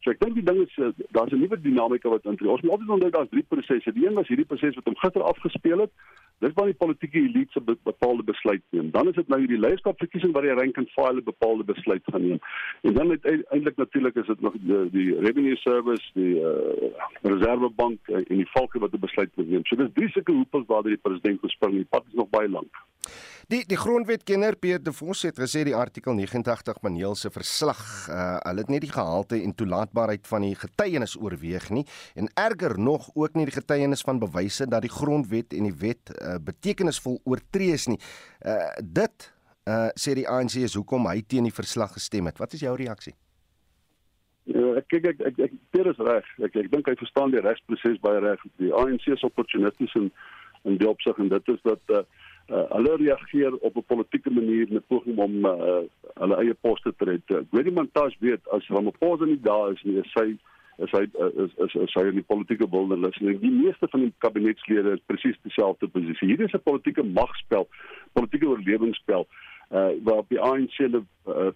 So ek dink die ding is uh, daar's 'n nuwe dinamika wat intree. Ons moet altyd onthou daar's drie prosesse. Die een was hierdie proses wat hom gister afgespeel het. Dis waar die politieke elite se bepaalde besluit neem. Dan is dit nou hierdie leierskapverkiesing waar die rank and file bepaalde besluit gaan neem. En dan uiteindelik natuurlik is dit nog die, die revenue service, die uh, reservebank uh, en die volke wat 'n besluit moet neem. So dis drie sulke hoepels waar die president gespring. Die pad is nog baie lank. Die die grondwetkenner Pierre De Vos het gesê die artikel 89 paneel se verslag, uh, hulle het nie die gehalte en toelaatbaarheid van die getuienis oorweeg nie en erger nog ook nie die getuienis van bewyse dat die grondwet en die wet uh, betekenisvol oortree is nie. Uh, dit uh, sê die ANC is hoekom hy teen die verslag gestem het. Wat is jou reaksie? Ja, ek kyk ek ek ek dit is reg. Ek ek dink hy verstaan die regsproses baie reg. Die ANC is opportunisties in in die opsig en dit is dat uh, uh, hulle reageer op 'n politieke manier met poging om uh, hulle eie poste te red. Gwedi Montage weet as Ramaphosa nie daar is nie, is hy is hy is is, is hy in die politieke wildernis en die meeste van die kabinetslede is presies dieselfde posisie. Hier is 'n politieke magspel, politieke oorlewingsspel uh waar die ANC hulle uh,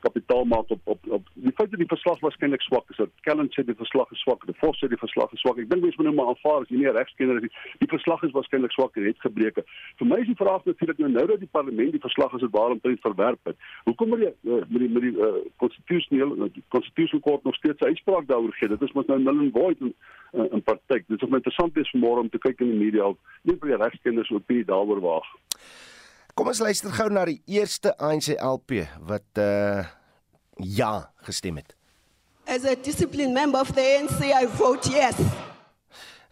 kapitaal maak op op op die feit dat die verslag waarskynlik swak is. Dat Kellen sê die verslag is swak, die Vos sê die verslag is swak. Ek dink mens moet nou maar aanvaar as jy nie 'n regskenner is nie. Die verslag is waarskynlik swak en het gebreke. Vir my is die vraag natuurlik nou nou dat die parlement die verslag as dit waarom tyd verwerp het. Hoekom moet jy uh, met die met die konstitusionele uh, konstitusionele kort nog steeds 'n uitspraak daaroor gee? Dit is mos nou null and void in uh, in praktyk. Dit is ook interessant is vanmôre om te kyk in die media of nie vir die regskenners opinie daaroor waag. Kom ons luister gou na die eerste ANC LP wat uh ja gestem het. As a disciplined member of the ANC I vote yes.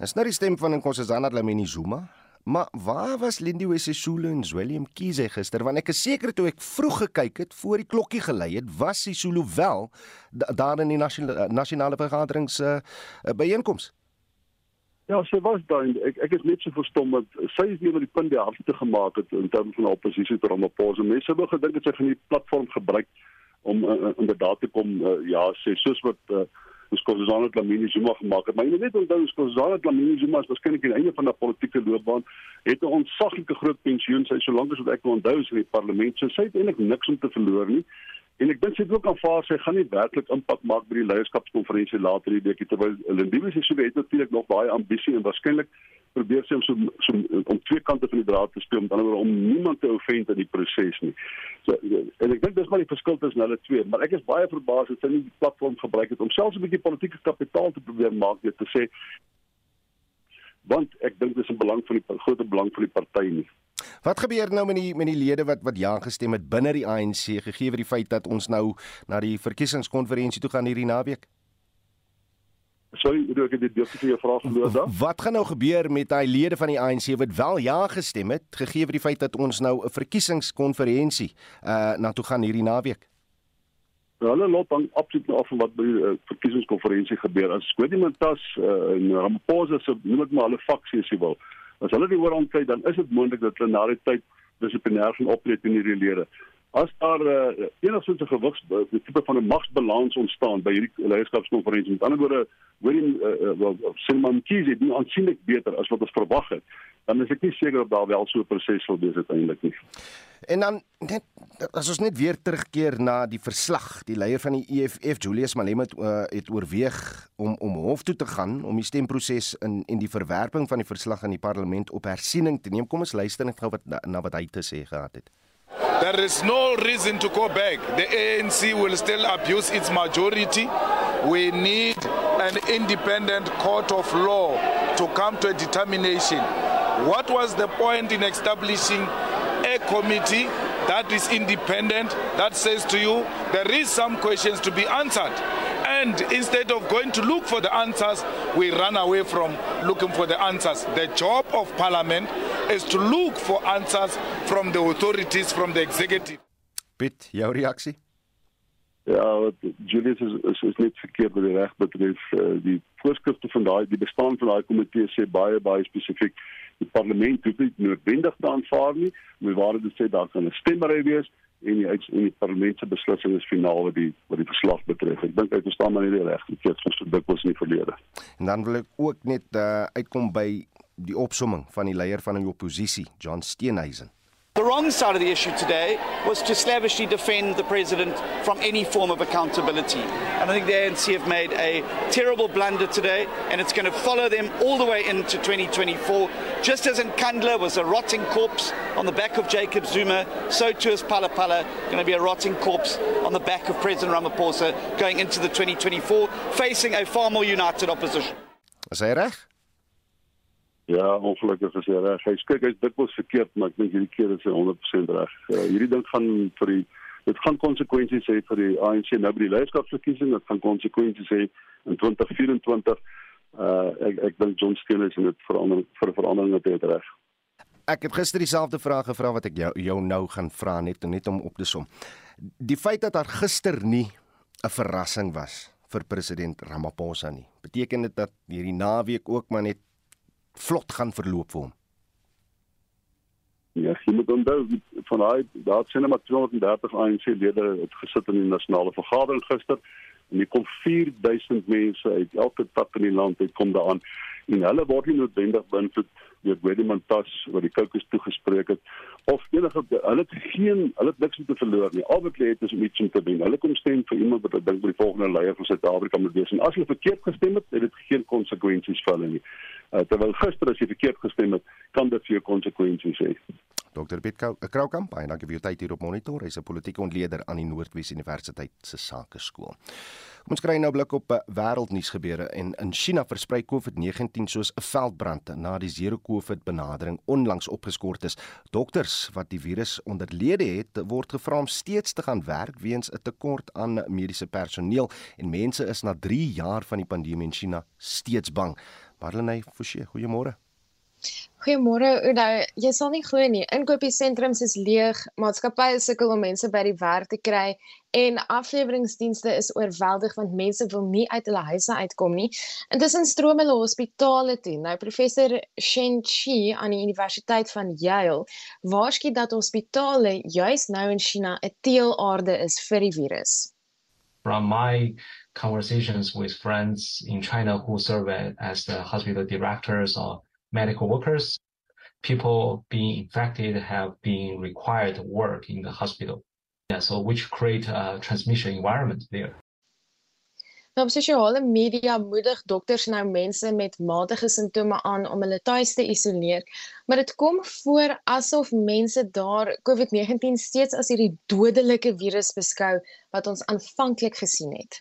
Dis nou die stem van Nkosazana Dlamini Zuma. Maar waar was Lindiwe Sisulu en Willem Kize gister? Want ek is seker toe ek vroeg gekyk het voor die klokkie gelei het, was Sisulu wel daar in die nasionale nasionale vergaderings uh, uh byeenkoms. Ja, sy was daar en ek ek is net so verstom dat sy is nie met die punt die hardste gemaak het in terme van oppositie tot Ramaphosa. Mense wou gedink dat sy van die platform gebruik om uh, inderdaad te kom uh, ja, sê soos wat uh, ons Kozana Dlamini Zuma gemaak het. Maar jy moet net onthou ons Kozana Dlamini Zuma is waarskynlik aan die einde van 'n politieke loopbaan het 'n ontsaglike groot pensioen. Sy solank as wat ek onthou is in die parlement. So sy het eintlik niks om te verloor nie. En ek dink sy het ook aanvaar sy gaan nie werklik impak maak by die leierskapskonferensie later hierdie week terwyl Lindiwe sê sy het natuurlik nog baie ambisie en waarskynlik probeer sy om so, so om twee kante van die draad te speel met ander woorde om niemand te offend in die proses nie. So en ek dink dis maar die verskil tussen hulle twee, maar ek is baie verbaas dat sy nie die platform gebruik het om selfs 'n bietjie politieke kapitaal te probeer maak deur te sê want ek dink dis in belang van die groot belang van die party nie. Wat gebeur nou met die met die lede wat wat ja gestem het binne die ANC gegee vir die feit dat ons nou na die verkiesingskonferensie toe gaan hierdie naweek? Sorry, ek het dit deur jou vraag verloor dan. Wat gaan nou gebeur met daai lede van die ANC wat wel ja gestem het gegee vir die feit dat ons nou 'n verkiesingskonferensie uh na toe gaan hierdie naweek? Nou, hulle loop dan absoluut nou af van wat by die uh, verkiesingskonferensie gebeur. As Gwedimantas uh, en Ramaphosa se noem ek maar hulle faksie as jy wil. As hulle die oorhand kry, dan is dit moontlik dat hulle na die tyd dissiplinêr gaan optree teen hierdie lede. As daar uh, enigstens 'n gewigs uh, tipe van 'n magsbalans ontstaan by hierdie leierskapskonferensie, met ander woorde, hoor jy uh, wel Simon Kiese doen aansienlik beter as wat ons verwag het, dan is ek nie seker of daar wel so 'n proses sal wees uiteindelik nie. En dan net as ons net weer terugkeer na die verslag, die leier van die EFF Julius Malema het, uh, het oorweeg om om hof toe te gaan om die stemproses in en die verwerping van die verslag in die parlement op hersiening te neem. Kom ons luister net gou wat na, na wat hy te sê gehad het. There is no reason to go back. The ANC will still abuse its majority. We need an independent court of law to come to a determination. What was the point in establishing committee that is independent that says to you there is some questions to be answered? And instead of going to look for the answers, we run away from looking for the answers. The job of parliament is to look for answers from the authorities, from the executive. Piet, jou reaksie? Ja, wat Julius is is, is net verkeerd wat die reg betref. Uh, die voorskrifte van daai die bestaan van daai komitee sê baie baie spesifiek die parlement hoef nie noodwendig te aanvaar nie, maar waar dit sê daar kan 'n stemmery wees en die uit in die parlement se beslissing is finaal wat die wat die verslag betref. Ek dink hy verstaan maar nie die reg soos dit was in die verlede. En dan wil ek ook net uh, uitkom by die opsomming van die leier van die oppositie, John Steenhuisen. The wrong side of the issue today was to slavishly defend the president from any form of accountability. And I think the ANC have made a terrible blunder today, and it's going to follow them all the way into 2024. Just as Nkandla was a rotting corpse on the back of Jacob Zuma, so too is Palapala going to be a rotting corpse on the back of President Ramaphosa going into the 2024, facing a far more united opposition. Reg? Ja, ongelukkig is hy reg. Hy kyk hy's dikwels verkeerd, maar ek dink hierdie keer is hy 100% reg. Uh, hierdie ding gaan vir die dit gaan konsekwensies hê vir die ANC nou by die leierskapsverkiesing, dit gaan konsekwensies hê in 2024. Uh ek ek dink John Steenhuisen is dit verander vir verandering hy het reg. Ek het gister dieselfde vraag gevra wat ek jou, jou nou gaan vra net net om op te som. Die feit dat daar gister nie 'n verrassing was vir president Ramaphosa nie, beteken dit dat hierdie naweek ook maar net vlot gaan verloop vir hom. Ja, jy moet onthou van daai daar sien maar 230 ANC-lede het gesit in die nasionale vergadering gister en hier kom 4000 mense uit elke tak in die land uit kom daaraan en hulle word nie noodwendig beïnvloed deur Gwedi Mantas wat die kokes toegespreek het of enige hulle het geen hulle het niks om te verloor nie. Al wat hulle het is om iets om te doen. Hulle kom stem vir iemand wat dink by die volgende leier van Suid-Afrika moet wees en as hulle verkeerd gestem het, het dit geen konsekwensies vir hulle nie. Uh, terwyl gister as jy verkeerd gestem het, kan dit vir jou konsekwensies hê. Dr Piet Kraukamp, baie dankie vir jou tyd hier op Monitor. Hy's 'n politieke ontleder aan die Noordwes Universiteit se Sakeskool. Kom ons kry nou 'n blik op eh, wêreldnuus gebeure en in China versprei COVID-19 soos 'n veldbrand na die zero-COVID benadering onlangs opgeskort is. Dokters wat die virus onderlede het, word gevra om steeds te gaan werk weens 'n tekort aan mediese personeel en mense is na 3 jaar van die pandemie in China steeds bang. Marlene Forsie, goeiemôre. Goeiemôre Oudo. Jy sal nie glo nie, inkopiesentrums is leeg, maatskappye sukkel om mense by die werk te kry en afleweringsdienste is oorweldig want mense wil nie uit hulle huise uitkom nie. Intussen stroom hulle hospitale toe. Nou professor Shen Chi aan die Universiteit van Yale waarsku dat hospitale juis nou in China 'n teelaarde is vir die virus. From my conversations with friends in China who serve as the hospital directors or medical workers, people being infected have been required to work in the hospital. Yeah, so which create a transmission environment there. Nou op sosiale media moedig dokters nou mense met matige simptome aan om hulle tuis te isoleer, maar dit kom voor asof mense daar COVID-19 steeds as hierdie dodelike virus beskou wat ons aanvanklik gesien het.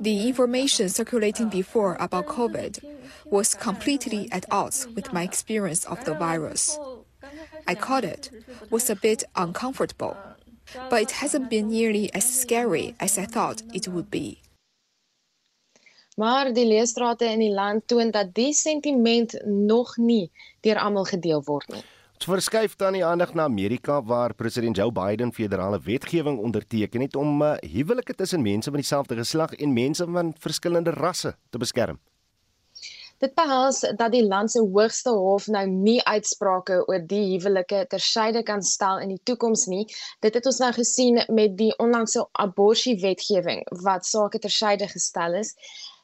The information circulating before about COVID was completely at odds with my experience of the virus. I caught it, was a bit uncomfortable, but it hasn't been nearly as scary as I thought it would be. Maar die leesstrate in die land toon dat die sentiment nog nie deur almal gedeel word nie. Verskuif dan die aandag na Amerika waar president Joe Biden federale wetgewing onderteken het om uh, huwelike tussen mense van dieselfde geslag en mense van verskillende rasse te beskerm. Dit behels dat die land se hoogste hof nou nie uitsprake oor die huwelike tersyde kan stel in die toekoms nie. Dit het ons nou gesien met die onlangse abortus wetgewing wat sake tersyde gestel is.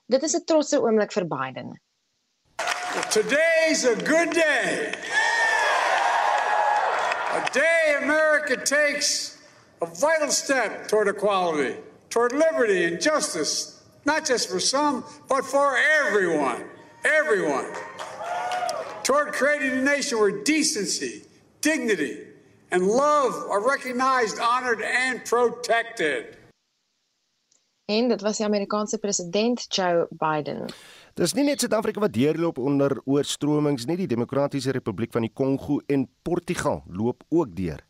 Dit is 'n trotse oomblik vir Biden. Today's a good day. A day America takes a vital step toward equality, toward liberty and justice, not just for some, but for everyone. Everyone. Toward creating a nation where decency, dignity, and love are recognized, honored, and protected. En dit was die Amerikaanse president Joe Biden. Dis nie net Suid-Afrika wat deurloop onder oorstromings nie, die Demokratiese Republiek van die Kongo en Portugal loop ook deur.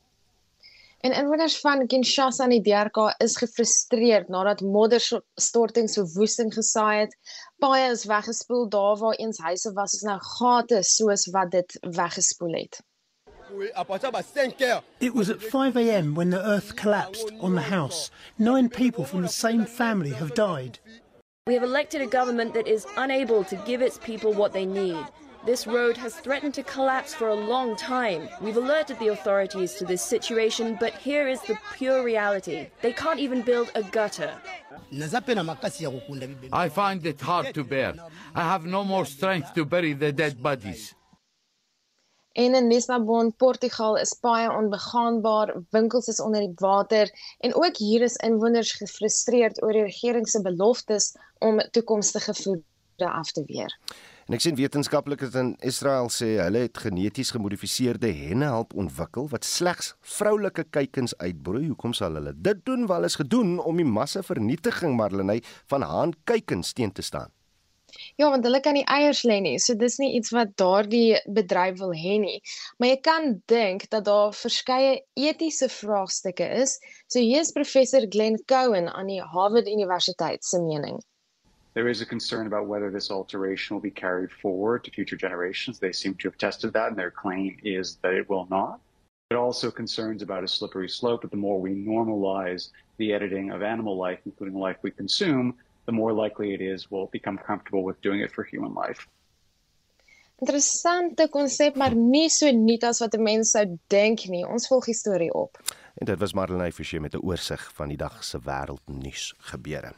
En inwoners van Kinshasa in die DRK is gefrustreerd nadat modderstortings verwoesting gesaai het. Paaie is weggespoel daar waar eens huise was, is nou gate soos wat dit weggespoel het. It was at 5 a.m. when the earth collapsed on the house. Nine people from the same family have died. We have elected a government that is unable to give its people what they need. This road has threatened to collapse for a long time. We've alerted the authorities to this situation, but here is the pure reality. They can't even build a gutter. I find it hard to bear. I have no more strength to bury the dead bodies. En in Lissabon, Portugal is paaie onbegaanbaar, winkels is onder die water en ook hier is inwoners gefrustreerd oor die regering se beloftes om toekomstige voede af te weer. En ek sien wetenskaplikes in Israel sê hulle het geneties gemodifiseerde henne help ontwikkel wat slegs vroulike kuikens uitbroei. Hoekom sal hulle dit doen? Wel is gedoen om die massavernietiging Marlenae van haan kuikens teen te staan. Ja, want hulle kan nie eiers lê nie. So dis nie iets wat daardie bedryf wil hê nie. Maar jy kan dink dat daar verskeie etiese vraagstukke is. So hier is professor Glenn Cohen aan die Harvard Universiteit se mening. There is a concern about whether this alteration will be carried forward to future generations. They seem to have tested that, and their claim is that it will not. It also concerns about a slippery slope that the more we normalize the editing of animal life, including life we consume, the more likely it is we'll become comfortable with doing it for human life. Interessante konsep, maar nie so nuut as wat 'n mens sou dink nie. Ons volg die storie op. En dit was Marlenae Forsie met 'n oorsig van die dag se wêreldnuus gebeure.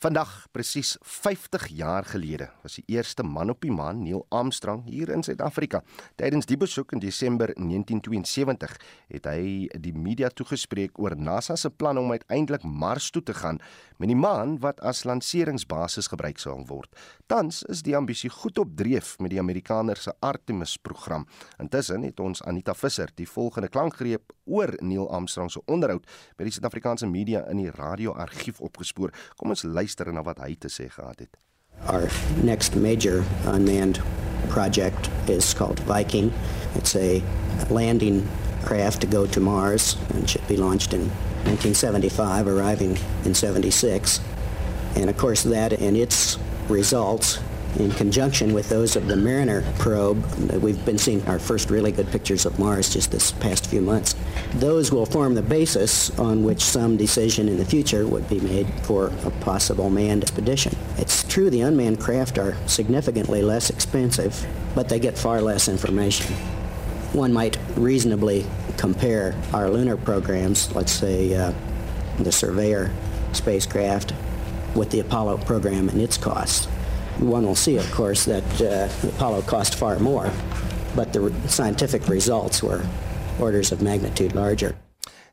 Vandag presies 50 jaar gelede was die eerste man op die maan, Neil Armstrong, hier in Suid-Afrika. Tydens die besoek in Desember 1972 het hy die media toegespreek oor NASA se plan om uiteindelik Mars toe te gaan met die maan wat as lanseringsbasis gebruik sal word. Tans is die ambisie goed op dreef met die Amerikaner se Artemis-program. Intussen het ons Anita Visser die volgende klankgreep oor Neil Armstrong se onderhoud met die Suid-Afrikaanse media in die radioargief opgespoor. Kom ons luister na wat hy te sê gehad het. Our next major unmanned project is called Viking. It's a landing craft to go to Mars and should be launched in 1975, arriving in 76. And of course, that and its results in conjunction with those of the Mariner probe. We've been seeing our first really good pictures of Mars just this past few months. Those will form the basis on which some decision in the future would be made for a possible manned expedition. It's true the unmanned craft are significantly less expensive, but they get far less information. One might reasonably compare our lunar programs, let's say uh, the Surveyor spacecraft, with the Apollo program and its costs one will see, of course, that uh, Apollo cost far more, but the scientific results were orders of magnitude larger.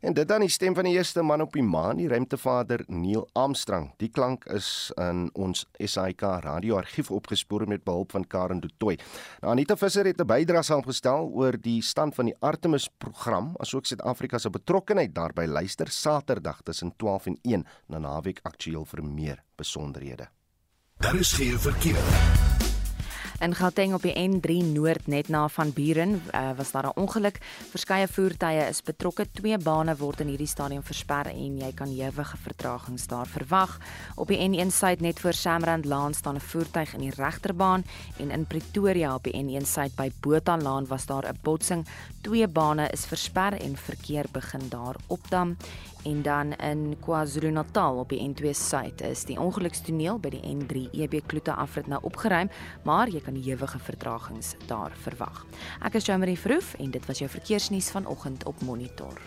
En dit dan die stem van die eerste man op die maan, die ruimtevader Neil Armstrong. Die klank is in ons SAK radioargief opgespoor met behulp van Karen Du Toit. Nou Anita Visser het 'n bydrae saamgestel oor die stand van die Artemis program, asook Suid-Afrika se betrokkeheid daarbey. Luister Saterdag tussen 12 en 1 na naweek aktueel vir meer besonderhede. Daar is geen verkeer. In Gauteng op die N3 Noord net na van Buren uh, was daar 'n ongeluk. Verskeie voertuie is betrokke. Twee bane word in hierdie stadium versper en jy kan ewige vertragings daar verwag. Op die N1 suid net voor Samrand Laan staan 'n voertuig in die regterbaan en in Pretoria op die N1 suid by Botha Laan was daar 'n botsing. Twee bane is versper en verkeer begin daar opdam en dan in KwaZulu-Natal op die N2 suid is die ongelukstoneel by die N3 EB Kloete afrit nou opgeruim, maar jy kan ewige vertragings daar verwag. Ek is Jean-Marie Verhoef en dit was jou verkeersnuus vanoggend op Monitor.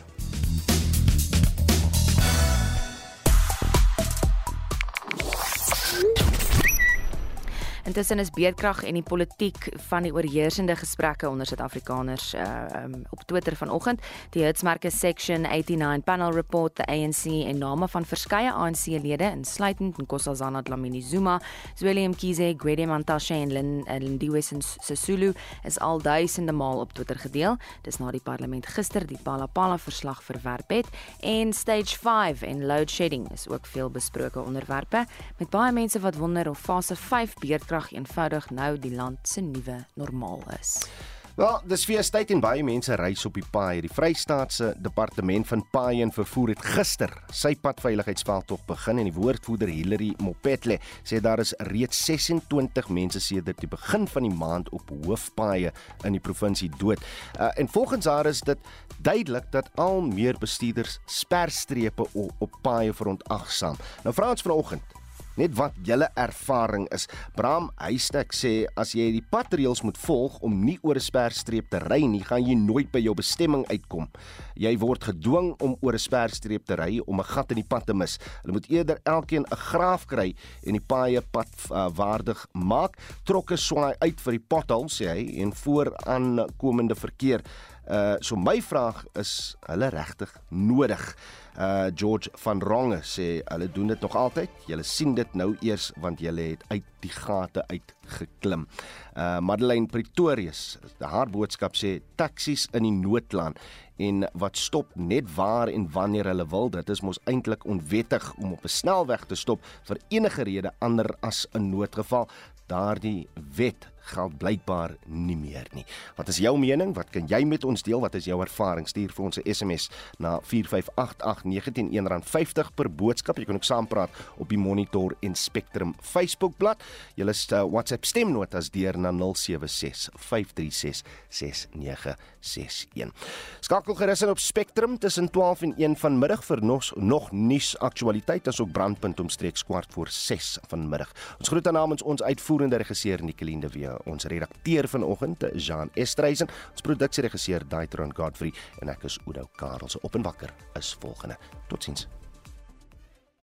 Intussen is beerdkrag en die politiek van die oorheersende gesprekke onder Suid-Afrikaners uh um, op Twitter vanoggend. Die hitsmerke Section 89 Panel Report, the ANC en name van verskeie ANC-lede insluitend Nkosazana Dlamini Zuma, Zweli Mkhize, Gwede Mantashe en Lin uh, Lindiwe Sisulu is al duisende maal op Twitter gedeel. Dis na die parlement gister die Palapala verslag verwerp het en Stage 5 en load shedding is ook veel besproke onderwerpe met baie mense wat wonder of fase 5 beerd krag eenvoudig nou die land se nuwe normaal is. Wel, dis feestyd en baie mense reis op die paai. Die Vrystaatse Departement van Paai en Vervoer het gister sy padveiligheidsveldtog begin en die woordvoerder Hilary Mopetle sê daar is reeds 26 mense sedert die begin van die maand op hoofpaaie in die provinsie dood. Uh, en volgens haar is dit duidelik dat al meer bestuurders sperstrepe op, op paaie verontagsaam. Nou vra ons vanoggend net wat julle ervaring is. Bram Huystek sê as jy die padreëls moet volg om nie oor 'n sperstreep te ry nie, gaan jy nooit by jou bestemming uitkom. Jy word gedwing om oor 'n sperstreep te ry om 'n gat in die pad te mis. Hulle moet eerder elkeen 'n graaf kry en die paaie pad uh, waardig maak. Trokke swaai uit vir die pothol sê hy en vooraankomende verkeer. Uh so my vraag is hulle regtig nodig? Uh George van Ronge sê hulle doen dit nog altyd. Julle sien dit nou eers want julle het uit die gate uit geklim. Uh Madeleine Pretorius, haar boodskap sê taksies in die noodland en wat stop net waar en wanneer hulle wil. Dit is mos eintlik onwettig om op 'n snelweg te stop vir enige rede ander as 'n noodgeval. Daardie wet geld blykbaar nie meer nie. Wat is jou mening? Wat kan jy met ons deel? Wat is jou ervaring? Stuur vir ons 'n SMS na 4588919 R50 per boodskap. Jy kan ook saampraat op die Monitor en Spectrum Facebookblad. Jy lys uh, WhatsApp stemnotas deur na 0765366961. Skakel gerus in op Spectrum tussen 12 en 1 vanmiddag vir nog nog nuus aktualiteit asook brandpunt omstreeks kwart voor 6 vanmiddag. Ons groet aan namens ons uitvoerende regisseur Nicoline de Wee ons redakteur vanoggend, Jean Estreisen, ons produksieregisseur Daitron Godfrey en ek is Oudo Karel se op en wakker is volgende. Totsiens.